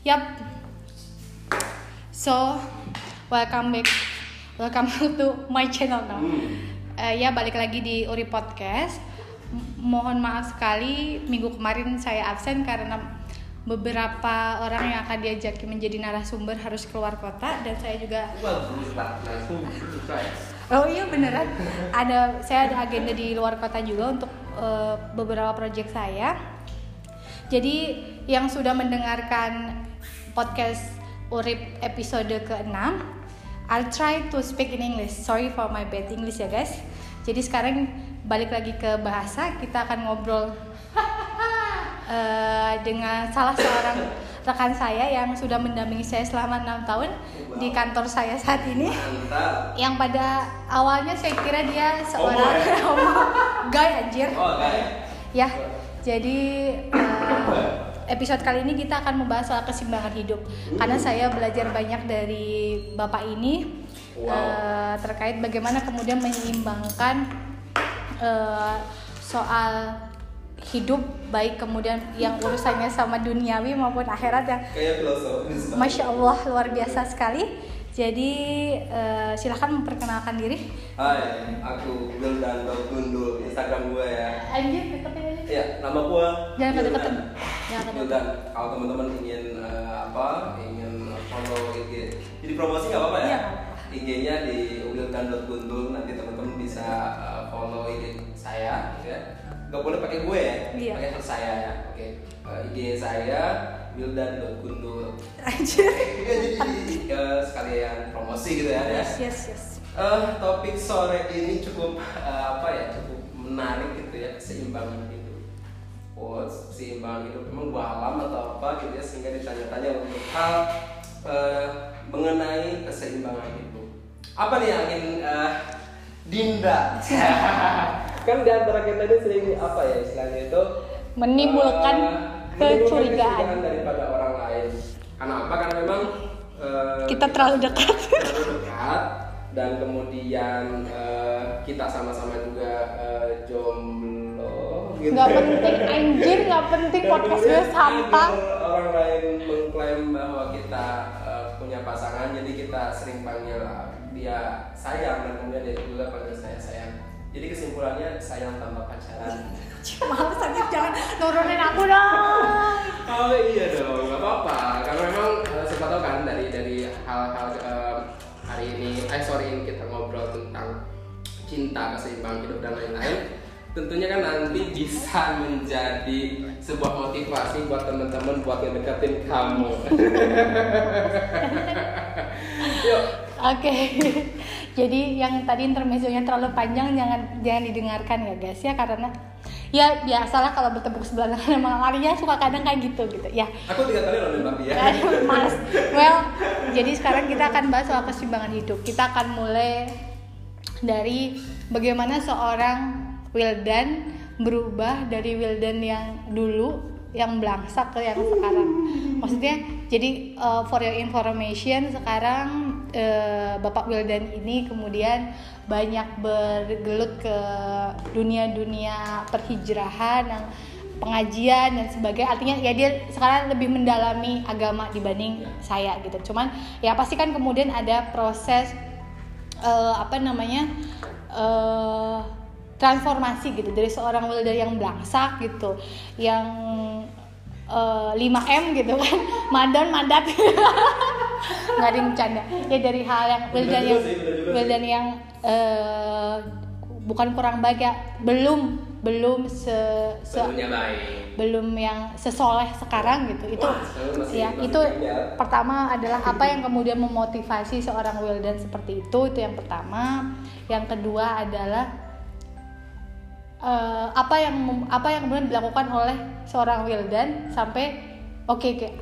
Yap. So, welcome back. Welcome to my channel now. Eh, ya balik lagi di Uri Podcast. M- mohon maaf sekali minggu kemarin saya absen karena beberapa orang yang akan diajaki menjadi narasumber harus keluar kota dan saya juga Oh iya beneran. Ada saya ada agenda di luar kota juga untuk eh, beberapa proyek saya. Jadi yang sudah mendengarkan podcast Urip episode ke-6, I'll try to speak in English. Sorry for my bad English ya guys. Jadi sekarang balik lagi ke bahasa, kita akan ngobrol eh, dengan salah seorang rekan saya yang sudah mendampingi saya selama enam tahun di kantor saya saat ini Mantap. yang pada awalnya saya kira dia seorang homo guy anjir Oh, enggak ya? ya jadi eh, episode kali ini kita akan membahas soal keseimbangan hidup karena saya belajar banyak dari bapak ini Wow. eh, terkait bagaimana kemudian menyeimbangkan eh, soal hidup baik kemudian yang urusannya sama duniawi maupun akhirat yang. Masya Allah luar biasa sekali. Jadi eh, silahkan memperkenalkan diri. Hai, aku Wildan Gundul, Instagram gue ya. Anjir, deketin aja. Iya, nama gue Jangan kedekatan. Jangan kedekatan. Wildan. Kalau teman-teman ingin eh, apa, ingin follow IG, jadi promosi nggak apa-apa ya? Iya. IG-nya di wildan.gundul nanti teman-teman bisa eh, follow IG saya, gitu ya. Gak boleh pakai gue ya, Iya. pakai saya ya. Oke, Eh, IG saya wildan.gundul. Anjir. Iya, jadi eh, sekalian promosi gitu ya. ya. Yes, yes, yes. Eh, topik sore ini cukup eh, apa ya cukup menarik gitu ya keseimbangan hidup. Oh keseimbangan hidup memang dua alam atau apa gitu ya sehingga ditanya-tanya untuk hal eh, mengenai keseimbangan hidup. Apa nih yang ingin eh, Dinda? kan di antara kita ini sering apa ya istilahnya itu Menimbulkan menimbulkan kecurigaan. daripada orang lain. Karena apa? Karena memang eh, Kita terlalu dekat. terlalu dekat dan kemudian eh, kita sama-sama juga eh, jomblo gitu. Nggak penting anjir, nggak penting Dan podcast gue sampah. orang lain mengklaim bahwa kita eh, punya pasangan jadi kita sering panggil eh, dia sayang dan kemudian dia juga panggil saya sayang jadi kesimpulannya sayang tanpa pacaran Males anjir, jangan nurunin aku dong. Oh iya dong, nggak apa-apa. Karena memang eh, siapa tahu kan dari dari hal-hal eh, hari ini, eh sorry ini kita ngobrol tentang cinta, keseimbangan hidup dan lain-lain. Tentunya kan nanti bisa menjadi sebuah motivasi buat teman-teman buat ngedeketin kamu. Yuk, Oke. Jadi yang tadi intermezzonya terlalu panjang jangan jangan didengarkan ya guys ya karena ya biasalah kalau bertepuk sebelah tangan sama Maria suka kadang kayak gitu gitu ya. aku tiga kali nonton Barbie ya. Males. Well, jadi sekarang kita akan bahas soal keseimbangan hidup. Kita akan mulai dari bagaimana seorang Wildan berubah dari Wildan yang dulu yang belangsak ke yang sekarang. Maksudnya, jadi uh, for your information sekarang uh, Bapak Wildan ini kemudian banyak bergelut ke dunia-dunia perhijrahan yang pengajian dan sebagainya. Artinya ya dia sekarang lebih mendalami agama dibanding saya gitu. Cuman ya pasti kan kemudian ada proses eh, apa namanya eh, transformasi gitu. Dari seorang wildan yang belangsak gitu yang eh, 5M gitu kan. Mandan mandat nggak ada yang bercanda. Ya dari hal yang wildan yang wildan yang eh, bukan kurang baik ya belum belum se, se belum yang sesoleh sekarang gitu. Itu Wah, ya itu banyak. ya. pertama adalah apa yang kemudian memotivasi seorang Wildan seperti itu itu yang pertama. Yang kedua adalah eh, apa yang apa yang kemudian dilakukan oleh seorang Wildan sampai oke kayak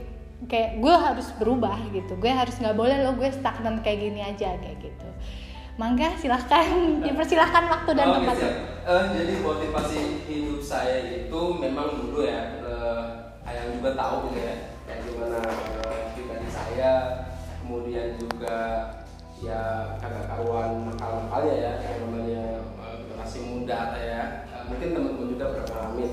kayak gue harus berubah gitu. Gue harus nggak boleh lo gue stagnan kayak gini aja kayak gitu. Mangga silahkan. Dipersilahkan waktu dan Oh, tempat. gitu. Eh, jadi motivasi hidup saya itu memang dulu ya, eh, ayang juga tahu gitu ya, kayak gimana pribadi saya, kemudian juga ya kagak karuan nakal-nakalnya ya, yang namanya generasi muda ya. Mungkin teman-teman juga pernah ngalamin.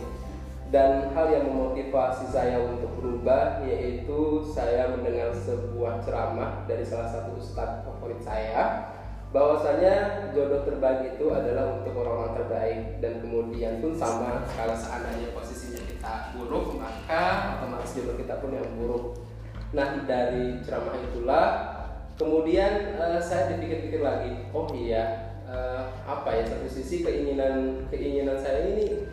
dan hal yang memotivasi saya untuk berubah yaitu saya mendengar sebuah ceramah dari salah satu ustadz favorit saya. Bahwasanya jodoh terbaik itu adalah untuk orang-orang terbaik. Dan kemudian pun sama kalau seandainya posisinya kita buruk maka otomatis jodoh kita pun yang buruk. Nah dari ceramah itulah kemudian uh, saya dipikir-pikir lagi oh iya uh, apa ya satu sisi keinginan keinginan saya ini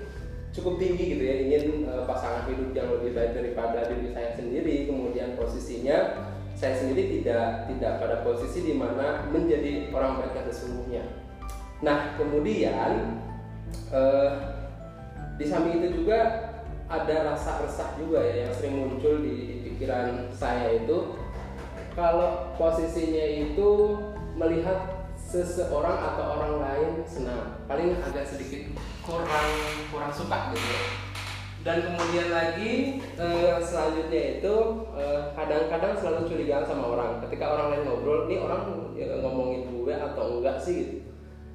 cukup tinggi gitu ya ingin uh, pasangan hidup yang lebih baik daripada diri saya sendiri. Kemudian posisinya saya sendiri tidak tidak pada posisi di mana menjadi orang baik yang sesungguhnya. Nah kemudian uh, di samping itu juga ada rasa resah juga ya yang sering muncul di, di pikiran saya itu. Kalau posisinya itu melihat seseorang atau orang lain senang. Paling agak sedikit kurang kurang suka gitu ya. Dan kemudian lagi eh, selanjutnya itu kadang kadang-kadang selalu curigaan sama orang. Ketika orang lain ngobrol ini orang ya, ngomongin gue atau enggak sih? Gitu.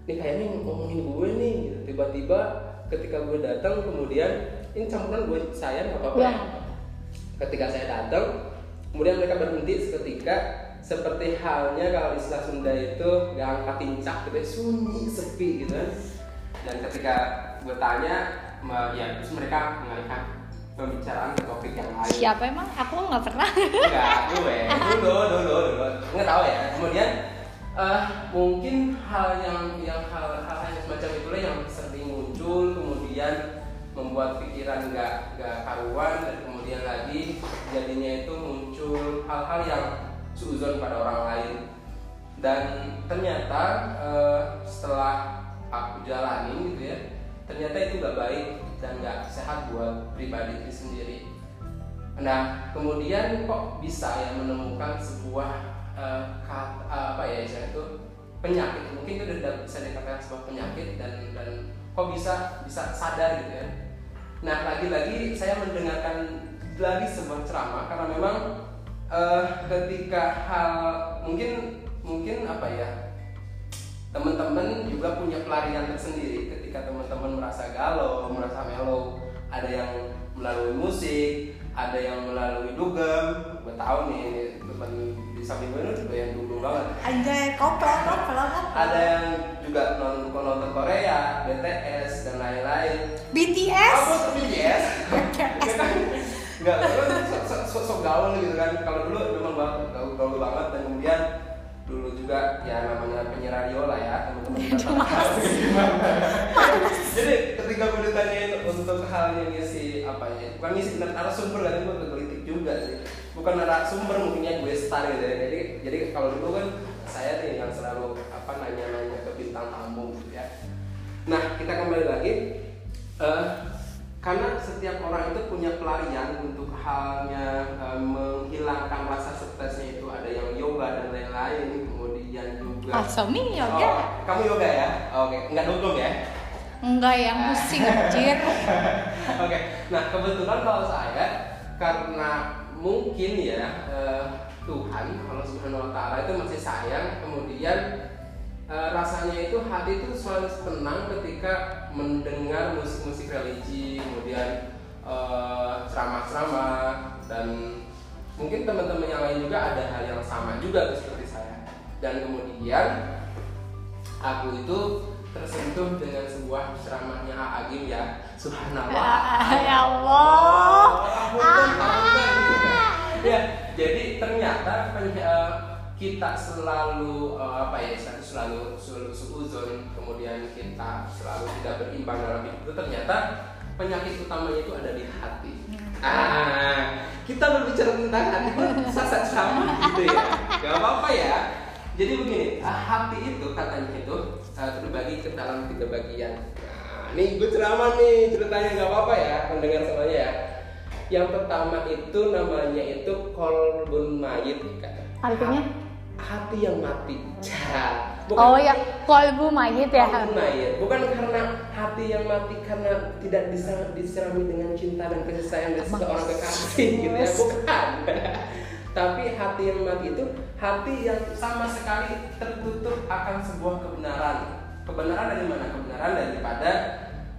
Ini kayaknya ngomongin gue nih. Gitu. tiba-tiba ketika gue datang kemudian ini campuran gue saya nggak apa-apa ya. ketika saya datang kemudian mereka berhenti seketika seperti halnya kalau istilah Sunda itu gak angkat tincak gitu sunyi sepi gitu kan dan ketika gue tanya ya terus mereka mengalihkan pembicaraan ke topik yang lain. Siapa emang? Aku nggak pernah. Enggak gue dulu dulu dulu nggak tahu ya. Kemudian uh, mungkin hal yang yang hal hal yang semacam itulah yang sering muncul kemudian membuat pikiran nggak nggak karuan dan kemudian lagi jadinya itu muncul hal-hal yang suzon pada orang lain. Dan ternyata uh, setelah aku jalani gitu ya ternyata itu gak baik dan gak sehat buat pribadi itu sendiri. Nah kemudian kok bisa ya menemukan sebuah uh, apa ya itu penyakit. Mungkin itu udah bisa dikatakan sebuah penyakit dan dan kok bisa bisa sadar gitu ya. Nah lagi-lagi saya mendengarkan lagi sebuah ceramah karena memang uh, ketika hal mungkin mungkin apa ya? Teman-teman juga punya pelarian tersendiri ketika teman-teman merasa galau merasa melo. Ada yang melalui musik ada yang melalui dugem. Gue tahu nih teman di samping gue juga yang dugem banget. Anjay kopel kopel ada yang juga nonton nonton Korea BTS dan lain-lain. BTS oh, BTS nggak sok, sok, gaul gitu kan. Kalau dulu memang banget gaul, gaul banget dan kemudian dulu juga ya namanya penyiar radio lah ya teman-teman jadi ketika gue ditanyain untuk hal yang ngisi apa ya bukan ngisi narasumber kan itu politik juga sih. Bukan narasumber mungkinnya gue star gitu ya. Jadi jadi kalau dulu kan saya nih yang selalu apa nanya-nanya ke bintang tamu gitu ya. Nah kita kembali lagi. Uh, karena setiap orang itu punya pelarian untuk halnya e, menghilangkan rasa stresnya itu ada yang yoga dan lain-lain kemudian juga Asami yoga oh, kamu yoga ya oke okay. nggak dukung ya enggak yang pusing anjir oke okay. nah kebetulan kalau saya karena mungkin ya e, Tuhan kalau Subhanahu Wa Taala itu masih sayang kemudian uh, rasanya itu hati itu selalu tenang ketika mendengar musik-musik religi kemudian ceramah ceramah-ceramah dan mungkin teman-teman yang lain juga ada hal yang sama juga seperti saya. Dan kemudian aku itu tersentuh dengan sebuah ceramahnya Agim ya. Subhanallah. Ya Allah. Ya jadi ternyata uh, kita selalu uh, apa ya selalu selalu seuzon kemudian kita selalu tidak berimbang dalam hidup itu ternyata penyakit utamanya itu ada di hati. Hmm. Ah, kita berbicara tentang hati sasat sama gitu ya. Gak apa-apa ya. Jadi begini, ah, hati itu katanya itu uh, terbagi ke dalam tiga bagian. Nah, ini gue ceramah nih ceritanya nggak apa-apa ya pendengar semuanya ya. Yang pertama itu namanya itu kolbun mayit Artinya? Hati yang mati. bukan oh ya, kolbu mayit ya. Kolbu mayit. Bukan karena hati yang mati karena tidak bisa diserami dengan cinta dan kasih sayang dari seorang kekasih gitu ya, bukan. Tapi hati yang mati itu hati yang sama sekali tertutup akan sebuah kebenaran. Kebenaran dari mana? Kebenaran daripada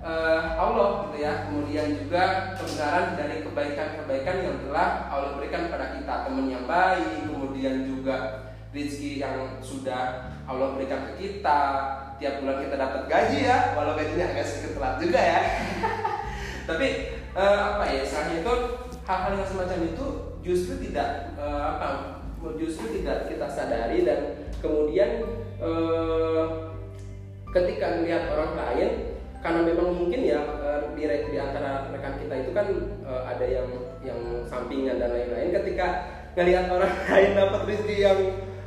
eh, Allah gitu ya kemudian juga kebenaran dari kebaikan-kebaikan yang telah Allah berikan kepada kita teman yang baik kemudian juga rezeki yang sudah Allah berikan ke kita tiap bulan kita dapat gaji ya walau gajinya agak sedikit telat juga ya. Tapi eh, apa ya istilahnya itu hal-hal yang semacam itu justru tidak eh, apa justru tidak kita sadari dan kemudian eh, ketika melihat orang lain karena memang mungkin ya eh, di, di antara rekan kita itu kan eh, ada yang yang sampingan dan lain-lain ketika ngelihat orang lain dapat rezeki yang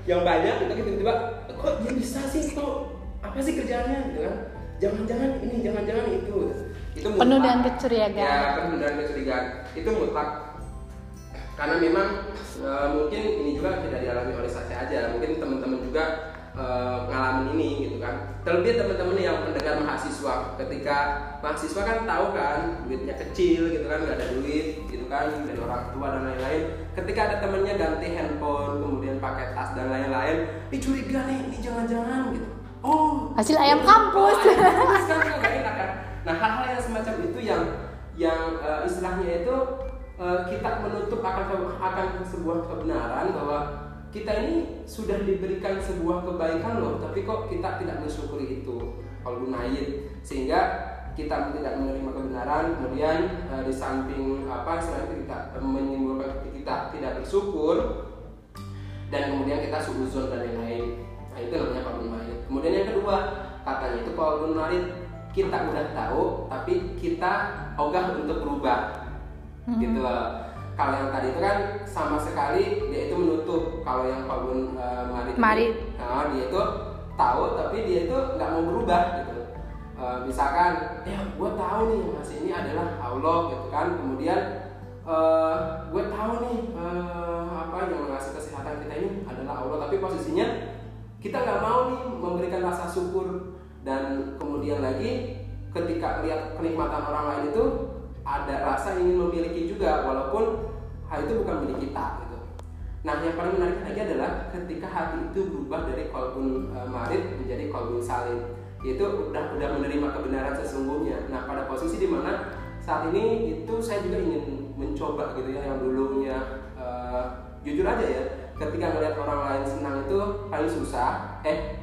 yang banyak kita tiba-tiba kok dia bisa sih? Kok apa sih kerjaannya? Gitu kan jangan-jangan ini jangan-jangan itu. Itu mutlak. Penuh dengan kecurigaan. ya penuh dengan kecurigaan. Itu mutlak. Karena memang eh, mungkin ini juga tidak dialami oleh saya aja. Mungkin teman-teman juga eh, ngalamin ini gitu kan. Terlebih teman-teman yang mendengar mahasiswa. Ketika mahasiswa kan tahu kan duitnya kecil gitu kan nggak ada duit kan dari orang tua dan lain-lain. Ketika ada temennya ganti handphone kemudian pakai tas dan lain-lain ini curiga nih ini jangan-jangan gitu. Oh Hasil ayam kampus. oh, ayam kampus kan nggak enak kan. Nah hal-hal yang semacam itu yang yang eh, istilahnya itu eh, kita menutup akan akan sebuah kebenaran bahwa kita ini sudah diberikan sebuah kebaikan loh tapi kok kita tidak mensyukuri itu. Kalau mayit sehingga kita tidak menerima kebenaran kemudian eh, di samping apa istilahnya kita eh, menimbulkan kita tidak bersyukur dan kemudian kita suuzon dan lain-lain. Nah itu namanya kabul mayit kemudian yang kedua katanya itu kabul mayit kita udah tahu tapi kita ogah untuk berubah. Hmm. gitu loh kalau yang tadi itu kan sama sekali dia itu menutup kalau yang mayit itu, Marit. nah, dia itu tahu tapi dia itu nggak mau berubah gitu Eh, misalkan ya gue tahu nih ngasih ini adalah Allah gitu kan. Kemudian eh gue tahu nih eh, apa yang ngasih kesehatan kita ini adalah Allah. Tapi posisinya kita nggak mau nih memberikan rasa syukur. Dan kemudian lagi ketika lihat kenikmatan orang lain itu ada rasa ingin memiliki juga walaupun hal itu bukan milik kita gitu. Nah yang paling menarik lagi adalah ketika hati itu berubah dari kolbun eh, marid menjadi kolbun salim yaitu udah udah menerima kebenaran sesungguhnya. Nah pada posisi di mana saat ini itu saya juga ingin mencoba gitu ya yang dulunya eh, jujur aja ya ketika melihat orang lain senang itu paling susah. Eh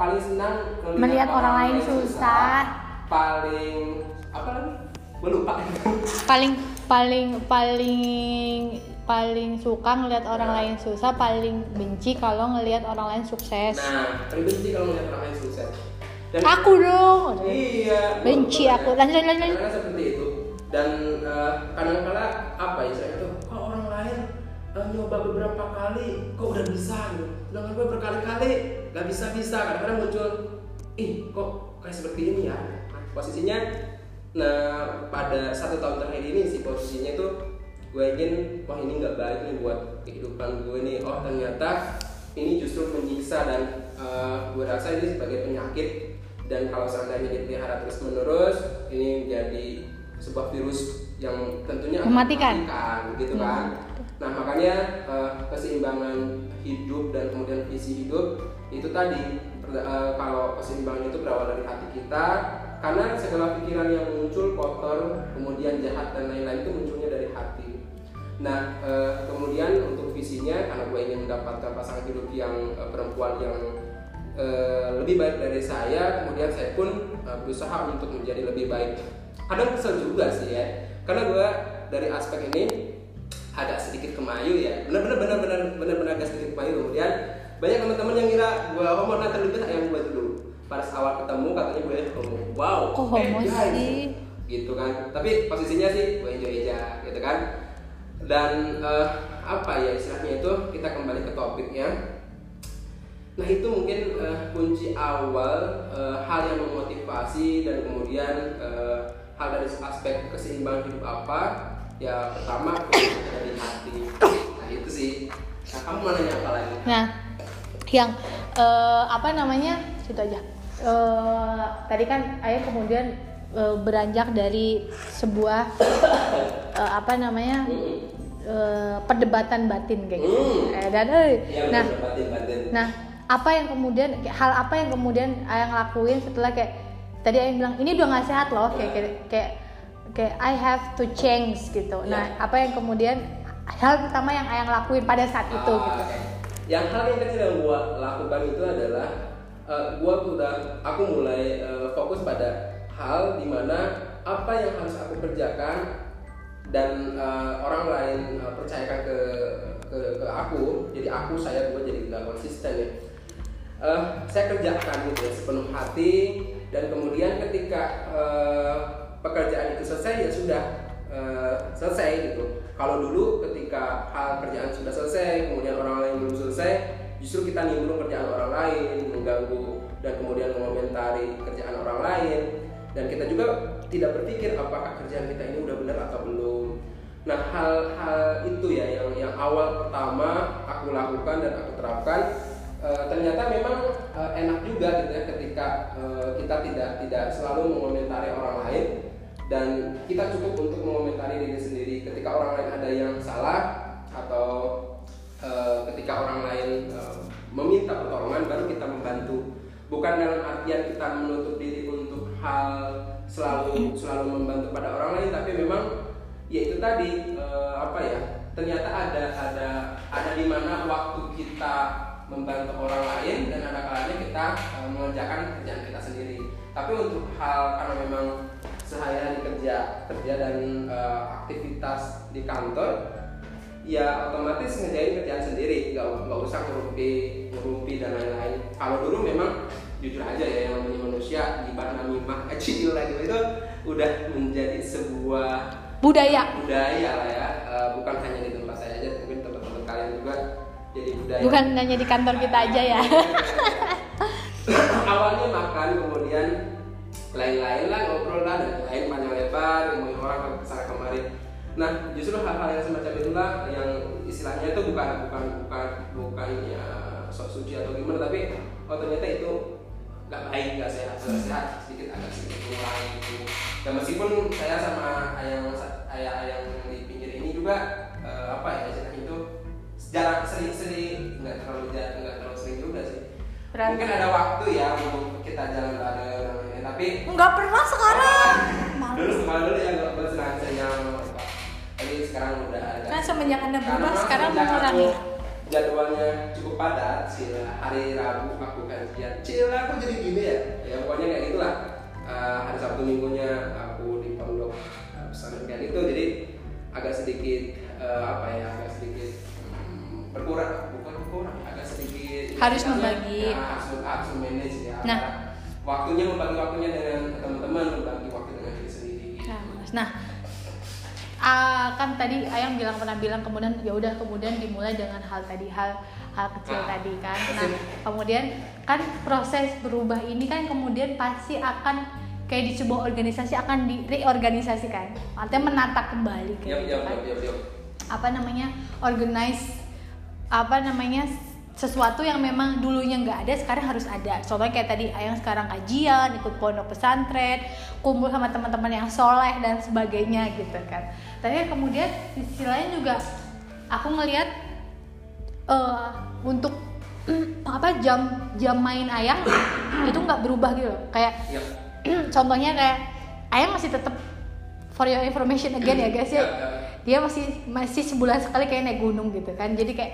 paling senang Melihat orang lain susah. paling apa lagi? Gue lupa. Paling paling paling paling suka ngelihat orang lain susah paling benci kalau ngelihat orang lain sukses. Nah paling benci kalau melihat orang lain sukses dan aku dong. Iya. Benci aku. Lanjut lanjut lanjut. Karena seperti itu. Dan eh, kadang-kala apa ya saya itu? Kok orang lain eh, nyoba beberapa kali kok udah bisa gitu? Sedangkan gue berkali-kali nggak bisa bisa kadang-kadang muncul ih kok kayak seperti ini ya? Nah, posisinya nah pada satu tahun terakhir ini sih posisinya tuh gue ingin wah ini nggak baik nih buat kehidupan gue nih. Oh ternyata ini justru menyiksa dan eh, gue rasa ini sebagai penyakit dan kalau seandainya dipelihara terus menerus ini menjadi sebuah virus yang tentunya akan Mematikan. mematikan, gitu Hmm. kan nah makanya eh, keseimbangan hidup dan kemudian visi hidup itu tadi eh, kalau keseimbangan itu berawal dari hati kita karena segala pikiran yang muncul kotor kemudian jahat dan lain-lain itu munculnya dari hati Nah, eh, kemudian untuk visinya karena gue ingin mendapatkan pasangan hidup yang perempuan yang eh, lebih baik dari saya, kemudian saya pun eh, berusaha untuk menjadi lebih baik. Kadang kesel juga sih ya, karena gue dari aspek ini agak sedikit kemayu ya, benar-benar benar-benar benar-benar agak sedikit kemayu. Kemudian banyak teman-teman yang kira gue homo, nah terlebih yang gue dulu. Pada awal ketemu katanya gue homo. Wow, Kok homo eh, sih? Gitu kan. Tapi posisinya sih gue enjoy aja, gitu kan dan eh, apa ya istilahnya itu kita kembali ke topiknya nah itu mungkin eh, kunci awal eh, hal yang memotivasi dan kemudian eh, hal dari aspek keseimbangan hidup apa? Ya pertama dari hati. Nah itu sih. Nah kamu mau nanya apa lagi? Nah yang eh, apa namanya? Situ aja. Eh, tadi kan ayah kemudian beranjak dari sebuah eh, apa namanya? Eh, perdebatan batin kayak gitu. Hmm. eh, dan eh, Iya, nah batin batin. Nah, apa yang kemudian hal apa yang kemudian ayah ngelakuin setelah kayak tadi ayang bilang ini udah nggak sehat loh kayak kayak kayak kayak I have to change gitu nah Iya. apa yang kemudian hal pertama yang ayang lakuin pada saat itu Ah, gitu oke. Yang hal yang kecil yang gua lakukan itu adalah eh, gua udah aku mulai eh, fokus pada hal di mana apa yang harus aku kerjakan dan eh, orang lain eh, percayakan ke, ke ke aku jadi aku saya gua jadi nggak konsisten ya Eh, saya kerjakan gitu ya sepenuh hati dan kemudian ketika eh, pekerjaan itu selesai ya sudah eh, selesai gitu. Kalau dulu ketika hal kerjaan sudah selesai, kemudian orang lain belum selesai, justru kita nimbrung kerjaan orang lain, mengganggu dan kemudian mengomentari kerjaan orang lain dan kita juga tidak berpikir apakah kerjaan kita ini udah benar atau belum. Nah hal-hal itu ya yang yang awal pertama aku lakukan dan aku terapkan Eh, ternyata memang eh, enak juga gitu ya ketika eh, kita tidak tidak selalu mengomentari orang lain dan kita cukup untuk mengomentari diri sendiri. Ketika orang lain ada yang salah atau eh, ketika orang lain eh, meminta pertolongan baru kita membantu. Bukan dalam artian kita menutup diri untuk hal selalu selalu membantu pada orang lain tapi memang ya itu tadi eh, apa ya ternyata ada ada ada di mana waktu kita membantu orang lain dan ada kalanya kita eh, mengerjakan kerjaan kita sendiri. Tapi untuk hal karena memang sehari-hari kerja kerja dan eh, aktivitas di kantor ya otomatis ngerjain kerjaan sendiri. Nggak nggak usah ngerumpi ngerumpi dan lain-lain. Kalau dulu memang jujur aja ya yang namanya manusia gibah namimah kecil lagi itu udah menjadi sebuah budaya. budaya lah ya. Eh, bukan hanya di tempat saya aja mungkin tempat-tempat kalian juga jadi budaya. Bukan hanya di kantor kita aja ya. Awalnya makan kemudian lain-lain lah ngobrol lah dan lain panjang lebar ngomongin orang ke sana kemari. Nah justru hal-hal yang semacam itulah yang istilahnya itu bukan bukan bukan bukan ya sok suci atau gimana tapi oh ternyata itu nggak baik nggak sehat nggak sehat sedikit agak sedikit kurang gitu dan meskipun saya sama ayang ayah ayang di pinggir ini juga eh, apa ya itu jarang sering-sering nggak terlalu jarang nggak terlalu sering juga sih. Berarti- mungkin ada waktu ya untuk kita jalan bareng namanya. tapi nggak pernah sekarang. Dulu kemarin dulu ya nggak bersenang senang tapi sekarang udah ada. Nah, semenjak Anda berubah, sekarang mengurangi. jadwalnya cukup padat sih hari Rabu aku kajian cila aku jadi gini ya. Ya pokoknya kayak gitulah. Eh, hari Sabtu minggunya aku di pondok eh, pesantren kayak gitu. Jadi agak sedikit eh, apa ya agak sedikit berkurang bukan berkurang agak sedikit. Harus ya, membagi. ya, harus harus manage ya. Nah. waktunya membagi waktunya dengan teman-teman membagi waktu dengan diri sendiri Nah, nah ah, kan tadi ayang bilang pernah bilang kemudian ya udah kemudian dimulai dengan hal tadi hal hal kecil Ah, tadi kan? nah kemudian kan proses berubah ini kan kemudian pasti akan kayak di sebuah organisasi akan di reorganisasikan. Artinya menata kembali kayak gitu yap, kan? yap, yap, yap. apa namanya? Organize apa namanya sesuatu yang memang dulunya nggak ada sekarang harus ada. Contohnya kayak tadi ayang sekarang kajian ikut pondok pesantren kumpul sama teman-teman yang soleh dan sebagainya gitu kan. Tapi kemudian di sisi lain juga aku ngelihat eh untuk apa jam jam main ayang itu nggak berubah gitu. Loh kayak Yap. contohnya kayak ayang masih tetap for your information again ya guys ya Yap, yap. dia masih masih sebulan sekali kayak naik gunung gitu kan jadi kayak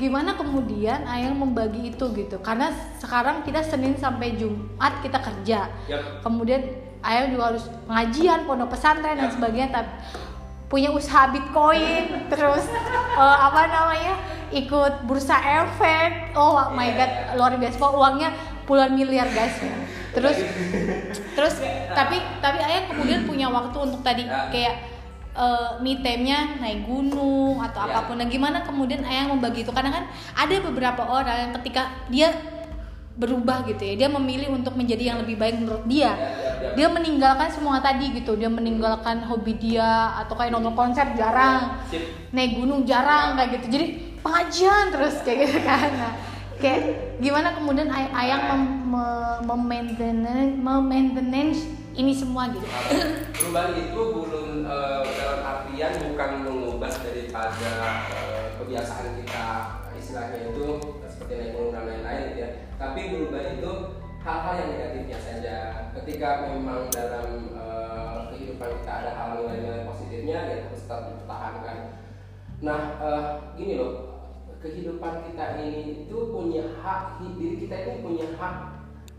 gimana kemudian Ayang membagi itu gitu karena sekarang kita Senin sampai Jumat kita kerja Yap. kemudian Ayang juga harus pengajian pondok pesantren dan Ya. sebagainya tapi punya usaha bitcoin terus eh, apa namanya ikut bursa efek oh my Iya, god iya. luar biasa uangnya puluhan miliar guys terus terus tapi tapi ayah kemudian punya waktu untuk tadi Ya. kayak eh, me time-nya naik gunung atau Ya. apa pun. Nah gimana kemudian ayah membagi itu? Karena kan ada beberapa orang yang ketika dia berubah gitu ya dia memilih untuk menjadi yang lebih baik menurut dia. Ya, ya, dia meninggalkan semua tadi gitu. Dia meninggalkan hobi dia atau kayak nonton konser jarang naik gunung jarang kayak gitu. Jadi pengajian terus kayak gitu kan. Nah, kayak gimana kemudian ay- ayang mem- me- memaintenance memaintenance ini semua gitu perubahan itu belum eh, dalam artian bukan mengubah daripada eh, kebiasaan kita istilahnya itu seperti naik gunung dan lain-lain gitu ya tapi berubah itu hal-hal yang negatifnya saja. Ketika memang dalam uh, kehidupan kita ada hal nilai-nilai positifnya, ya harus tetap dipertahankan. Nah, uh, gini loh, kehidupan kita ini itu punya hak, diri kita ini punya hak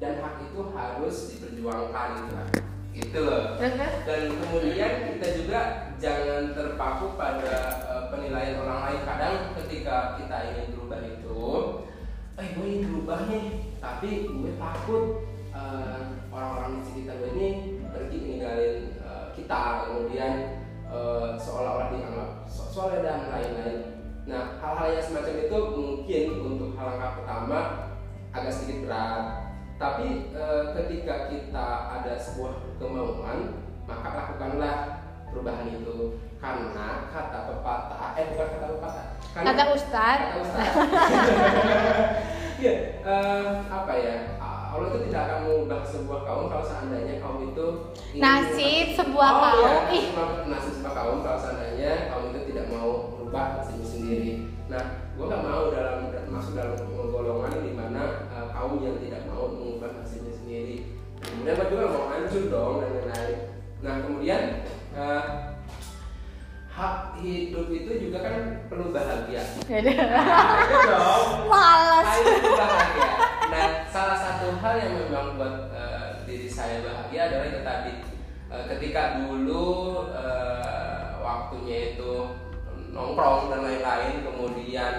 dan hak itu harus diperjuangkan gitu kan. Gitu loh. Dan kemudian kita juga jangan terpaku pada uh, penilaian orang lain. Kadang ketika kita ingin berubah itu, eh gue ingin berubah nih, tapi gue takut uh, orang-orang di sekitar gue ini pergi meninggalin uh, kita, kemudian uh, seolah-olah dianggap soleh dan lain-lain Nah, hal-hal yang semacam itu mungkin untuk hal langkah pertama agak sedikit berat. Tapi e, ketika kita ada sebuah kemauan, maka lakukanlah perubahan itu. Karena kata pepatah, eh bukan kata pepatah, karena, kata ustad. Kata ustad. Iya, e, apa ya? Allah itu tidak akan mengubah sebuah kaum kalau seandainya kaum itu nasib sebuah oh, kaum. Iya, nasib sebuah kaum kalau seandainya kaum itu tidak mau merubah nasibnya sendiri. Nah, gue nggak mau dalam masuk dalam golongan bahagia. Nah, dong. Malas. Nah, salah satu hal yang memang buat uh, diri saya bahagia adalah itu tadi. Uh, ketika dulu uh, waktunya itu nongkrong dan lain-lain, kemudian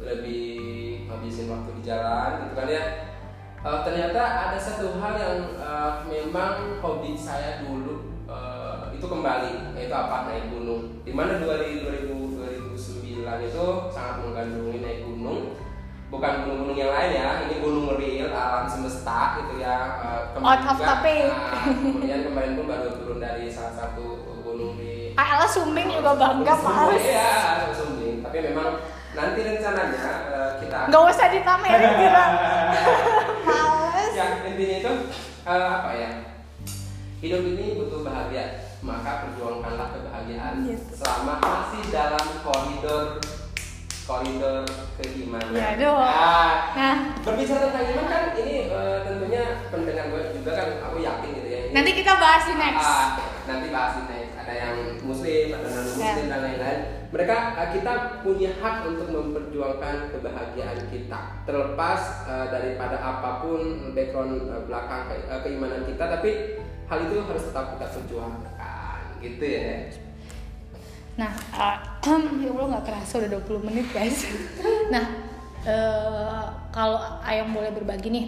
lebih habisin waktu di jalan, gitu kan ya. Uh, ternyata ada satu hal yang uh, memang hobi saya dulu uh, itu kembali, yaitu apa naik gunung. Di mana 2000, 2009 itu sangat menggandrungi naik gunung. Bukan gunung-gunung yang lain ya ini gunung real alam semesta gitu ya uh, out of topic. Uh, kemudian kemarin pun baru turun dari salah satu gunung di Ayla Sumbing juga bangga mas. Iya Sumbing. Tapi memang nanti rencananya uh, kita nggak usah ditamerin kira. Males. Ya intinya itu uh, apa ya? Hidup ini butuh bahagia maka perjuangkanlah kebahagiaan yes. selama masih dalam koridor koridor keimanan. Ya. Nah, nah, berbicara tentang iman kan ini uh, tentunya pendengar gue juga kan aku yakin gitu ya. Ini, nanti kita bahas di next. Uh, nanti bahas di next. Ada yang muslim, ada non muslim yeah. dan lain-lain. Mereka uh, kita punya hak untuk memperjuangkan kebahagiaan kita. Terlepas uh, daripada apa pun background uh, belakang ke, uh, keimanan kita, tapi hal itu harus tetap kita perjuangkan, gitu ya. Nah, uh, ya Allah nggak kerasa udah 20 menit guys. nah, uh, kalau ayam boleh berbagi nih,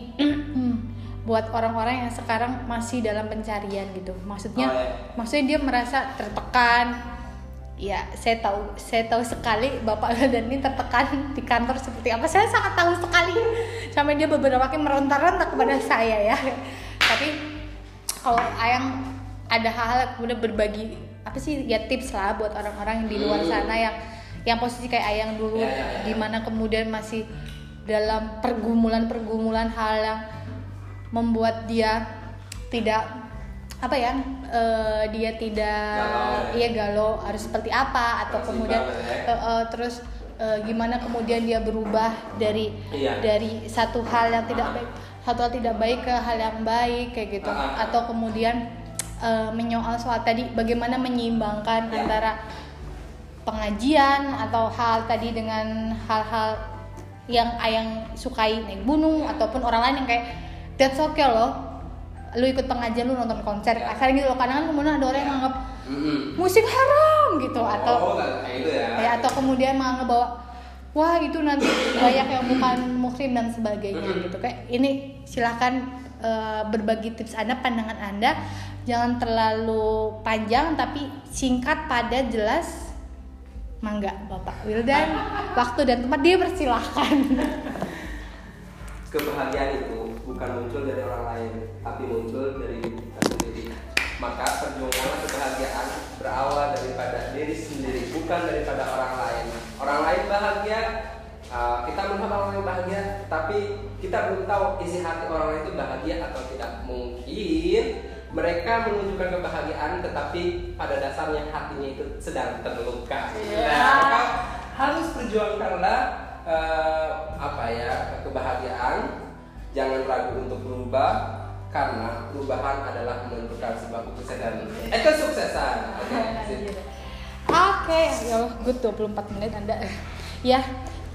buat orang-orang yang sekarang masih dalam pencarian gitu, maksudnya, oh, ya. maksudnya dia merasa tertekan. Ya, saya tahu, saya tahu sekali Bapak dan ini tertekan di kantor seperti apa. Saya sangat tahu sekali. Sampai dia beberapa kali meronta-ronta kepada saya ya. Tapi kalau ayam ada hal-hal kemudian berbagi apa sih ya tips lah buat orang-orang yang di luar hmm. sana yang yang posisi kayak ayang dulu ya, ya, ya. di mana kemudian masih dalam pergumulan-pergumulan hal yang membuat dia tidak apa ya uh, dia tidak galau, ya. iya galau harus seperti apa atau Masih kemudian uh, uh, terus uh, gimana kemudian dia berubah dari iya. dari satu hal yang tidak baik satu hal tidak baik ke hal yang baik kayak gitu atau kemudian uh, menyoal soal tadi bagaimana menyeimbangkan ya. antara pengajian atau hal tadi dengan hal-hal yang ayang sukai naik gunung ataupun orang lain yang kayak that's okay loh lu ikut pengajian lu nonton konser ya. kasar gitu loh kadang kan kemudian ada orang yang menganggap musik haram gitu oh, atau oh, ya. ya atau kemudian menganggap bahwa wah itu nanti banyak yang bukan muslim dan sebagainya gitu kayak ini silahkan uh, berbagi tips anda pandangan anda. Jangan terlalu panjang tapi singkat pada jelas. Mangga Bapak Wildan waktu dan tempat dia persilahkan kebahagiaan itu bukan muncul dari orang lain tapi muncul dari kita sendiri. Maka perjuanganlah kebahagiaan berawal daripada diri sendiri bukan daripada orang lain. Orang lain bahagia uh, kita melihat orang lain bahagia tapi kita belum tahu isi hati orang lain itu bahagia atau tidak mungkin mereka menunjukkan kebahagiaan tetapi pada dasarnya hatinya itu sedang terluka. Yeah. Nah, maka harus perjuangkanlah uh, apa ya kebahagiaan jangan ragu untuk berubah karena perubahan adalah menentukan sebuah kesuksesan eh kesuksesan oke sip. Oke, ya Allah, good 24 menit Anda. ya,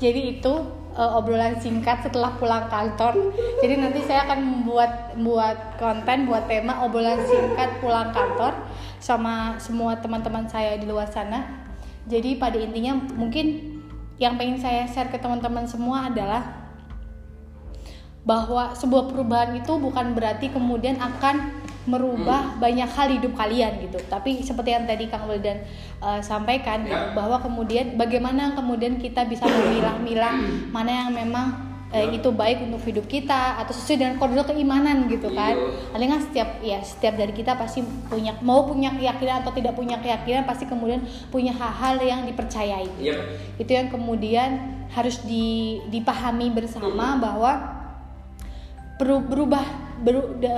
jadi itu uh, obrolan singkat setelah pulang kantor. Jadi nanti saya akan membuat buat konten, buat tema obrolan singkat pulang kantor sama semua teman-teman saya di luar sana. Jadi pada intinya mungkin yang pengen saya share ke teman-teman semua adalah bahwa sebuah perubahan itu bukan berarti kemudian akan merubah banyak hal hidup kalian gitu. Tapi seperti yang tadi Kang Wildan uh, sampaikan Ya. bahwa kemudian bagaimana kemudian kita bisa memilah-milah mana yang memang eh, Ya. itu baik untuk hidup kita atau sesuai dengan koridor keimanan gitu kan. Iya. Paling kan setiap ya setiap dari kita pasti punya mau punya keyakinan atau tidak punya keyakinan pasti kemudian punya hal-hal yang dipercayai Iya. itu yang kemudian harus di- dipahami bersama bahwa peru- berubah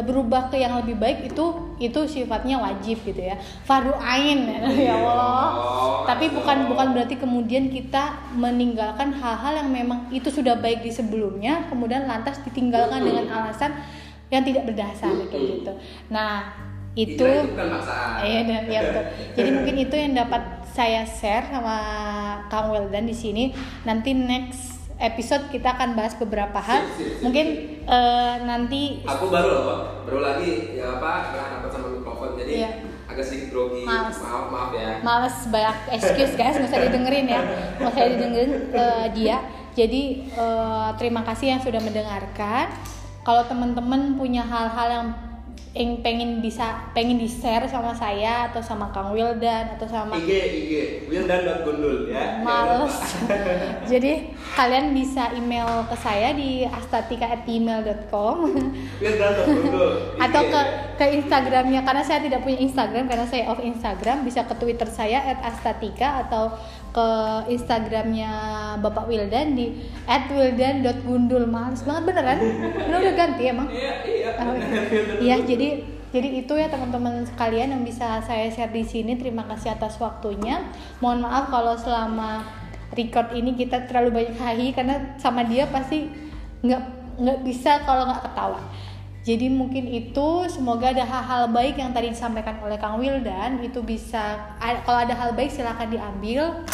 berubah ke yang lebih baik itu itu sifatnya wajib gitu ya fardu ain ya Allah Oh, tapi Allah. bukan bukan berarti kemudian kita meninggalkan hal-hal yang memang itu sudah baik di sebelumnya kemudian lantas ditinggalkan Betul. dengan alasan yang tidak berdasar kayak Betul. gitu nah itu Itu bukan. Iya, dan- iya betul. Jadi mungkin itu yang dapat saya share sama Kang Weldan di sini. Nanti next episode kita akan bahas beberapa hal. Sip, sip, sip, Mungkin eh, nanti Aku baru loh, baru lagi ya apa berhadapan sama mikrofon jadi Iya. agak sedikit grogi. Maaf maaf ya. males banyak excuse guys, nggak usah didengerin ya, nggak usah didengerin eh, dia. Jadi eh, terima kasih yang sudah mendengarkan. Kalau teman-teman punya hal-hal yang yang pengen bisa pengen di share sama saya atau sama Kang Wildan atau sama IG IG Wildan Gundul ya. males. Jadi kalian bisa email ke saya di astatika@gmail.com Wildan Gundul. atau ke ke Instagramnya. Karena saya tidak punya Instagram karena saya off Instagram bisa ke Twitter saya @astatika atau ke Instagramnya Bapak Wildan di @wildan.gundul males banget beneran bener udah ganti emang Iya iya. Oh, Iya, jadi jadi itu ya teman-teman sekalian yang bisa saya share di sini. Terima kasih atas waktunya. Mohon maaf kalau selama record ini kita terlalu banyak hahi karena sama dia pasti nggak nggak bisa kalau nggak ketawa. Jadi mungkin itu semoga ada hal-hal baik yang tadi disampaikan oleh Kang Wildan itu bisa kalau ada hal baik silahkan diambil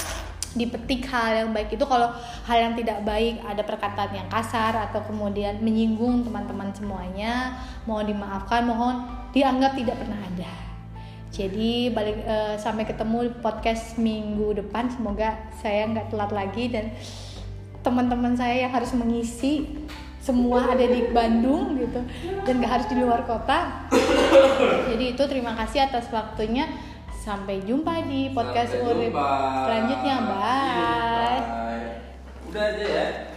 dipetik hal yang baik itu. Kalau hal yang tidak baik ada perkataan yang kasar atau kemudian menyinggung teman-teman semuanya mohon dimaafkan mohon dianggap tidak pernah ada. Jadi balik eh, sampai ketemu podcast minggu depan. Semoga saya nggak telat lagi dan teman-teman saya yang harus mengisi semua ada di Bandung gitu dan gak harus di luar kota. Jadi itu terima kasih atas waktunya. Sampai jumpa di podcast Urip selanjutnya. Bye Bye. Udah aja ya.